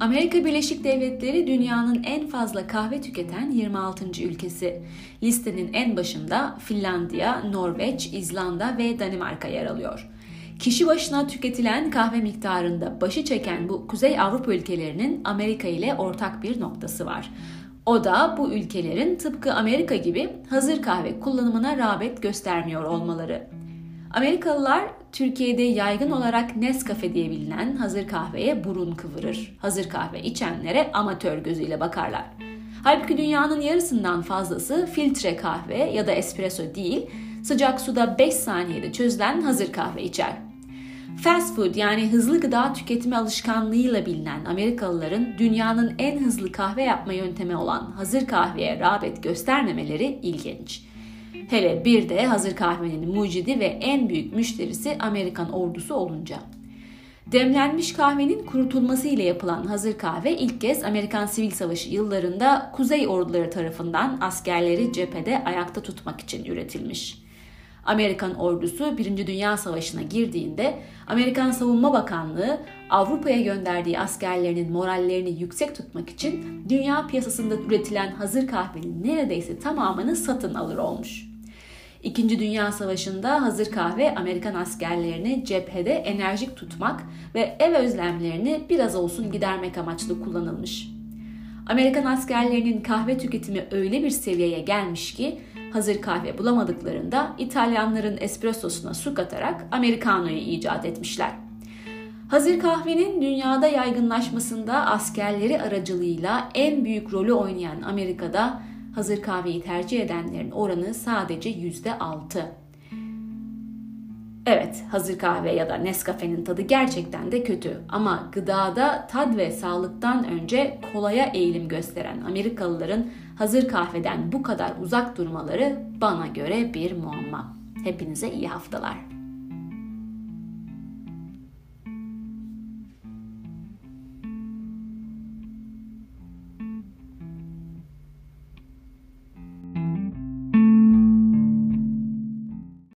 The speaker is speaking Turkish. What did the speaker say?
Amerika Birleşik Devletleri dünyanın en fazla kahve tüketen 26. ülkesi. Listenin en başında Finlandiya, Norveç, İzlanda ve Danimarka yer alıyor. Kişi başına tüketilen kahve miktarında başı çeken bu Kuzey Avrupa ülkelerinin Amerika ile ortak bir noktası var. O da bu ülkelerin tıpkı Amerika gibi hazır kahve kullanımına rağbet göstermiyor olmaları. Amerikalılar Türkiye'de yaygın olarak Nescafe diye bilinen hazır kahveye burun kıvırır. Hazır kahve içenlere amatör gözüyle bakarlar. Halbuki dünyanın yarısından fazlası filtre kahve ya da espresso değil, sıcak suda 5 saniyede çözülen hazır kahve içer. Fast food yani hızlı gıda tüketimi alışkanlığıyla bilinen Amerikalıların dünyanın en hızlı kahve yapma yöntemi olan hazır kahveye rağbet göstermemeleri ilginç. Hele bir de hazır kahvenin mucidi ve en büyük müşterisi Amerikan ordusu olunca. Demlenmiş kahvenin kurutulması ile yapılan hazır kahve ilk kez Amerikan Sivil Savaşı yıllarında Kuzey orduları tarafından askerleri cephede ayakta tutmak için üretilmiş. Amerikan ordusu 1. Dünya Savaşı'na girdiğinde Amerikan Savunma Bakanlığı Avrupa'ya gönderdiği askerlerinin morallerini yüksek tutmak için dünya piyasasında üretilen hazır kahvenin neredeyse tamamını satın alır olmuş. İkinci Dünya Savaşı'nda hazır kahve Amerikan askerlerini cephede enerjik tutmak ve ev özlemlerini biraz olsun gidermek amaçlı kullanılmış. Amerikan askerlerinin kahve tüketimi öyle bir seviyeye gelmiş ki hazır kahve bulamadıklarında İtalyanların espressosuna su katarak Americano'yu icat etmişler. Hazır kahvenin dünyada yaygınlaşmasında askerleri aracılığıyla en büyük rolü oynayan Amerika'da hazır kahveyi tercih edenlerin oranı sadece %6. Evet, hazır kahve ya da Nescafe'nin tadı gerçekten de kötü ama gıdada tad ve sağlıktan önce kolaya eğilim gösteren Amerikalıların hazır kahveden bu kadar uzak durmaları bana göre bir muamma. Hepinize iyi haftalar.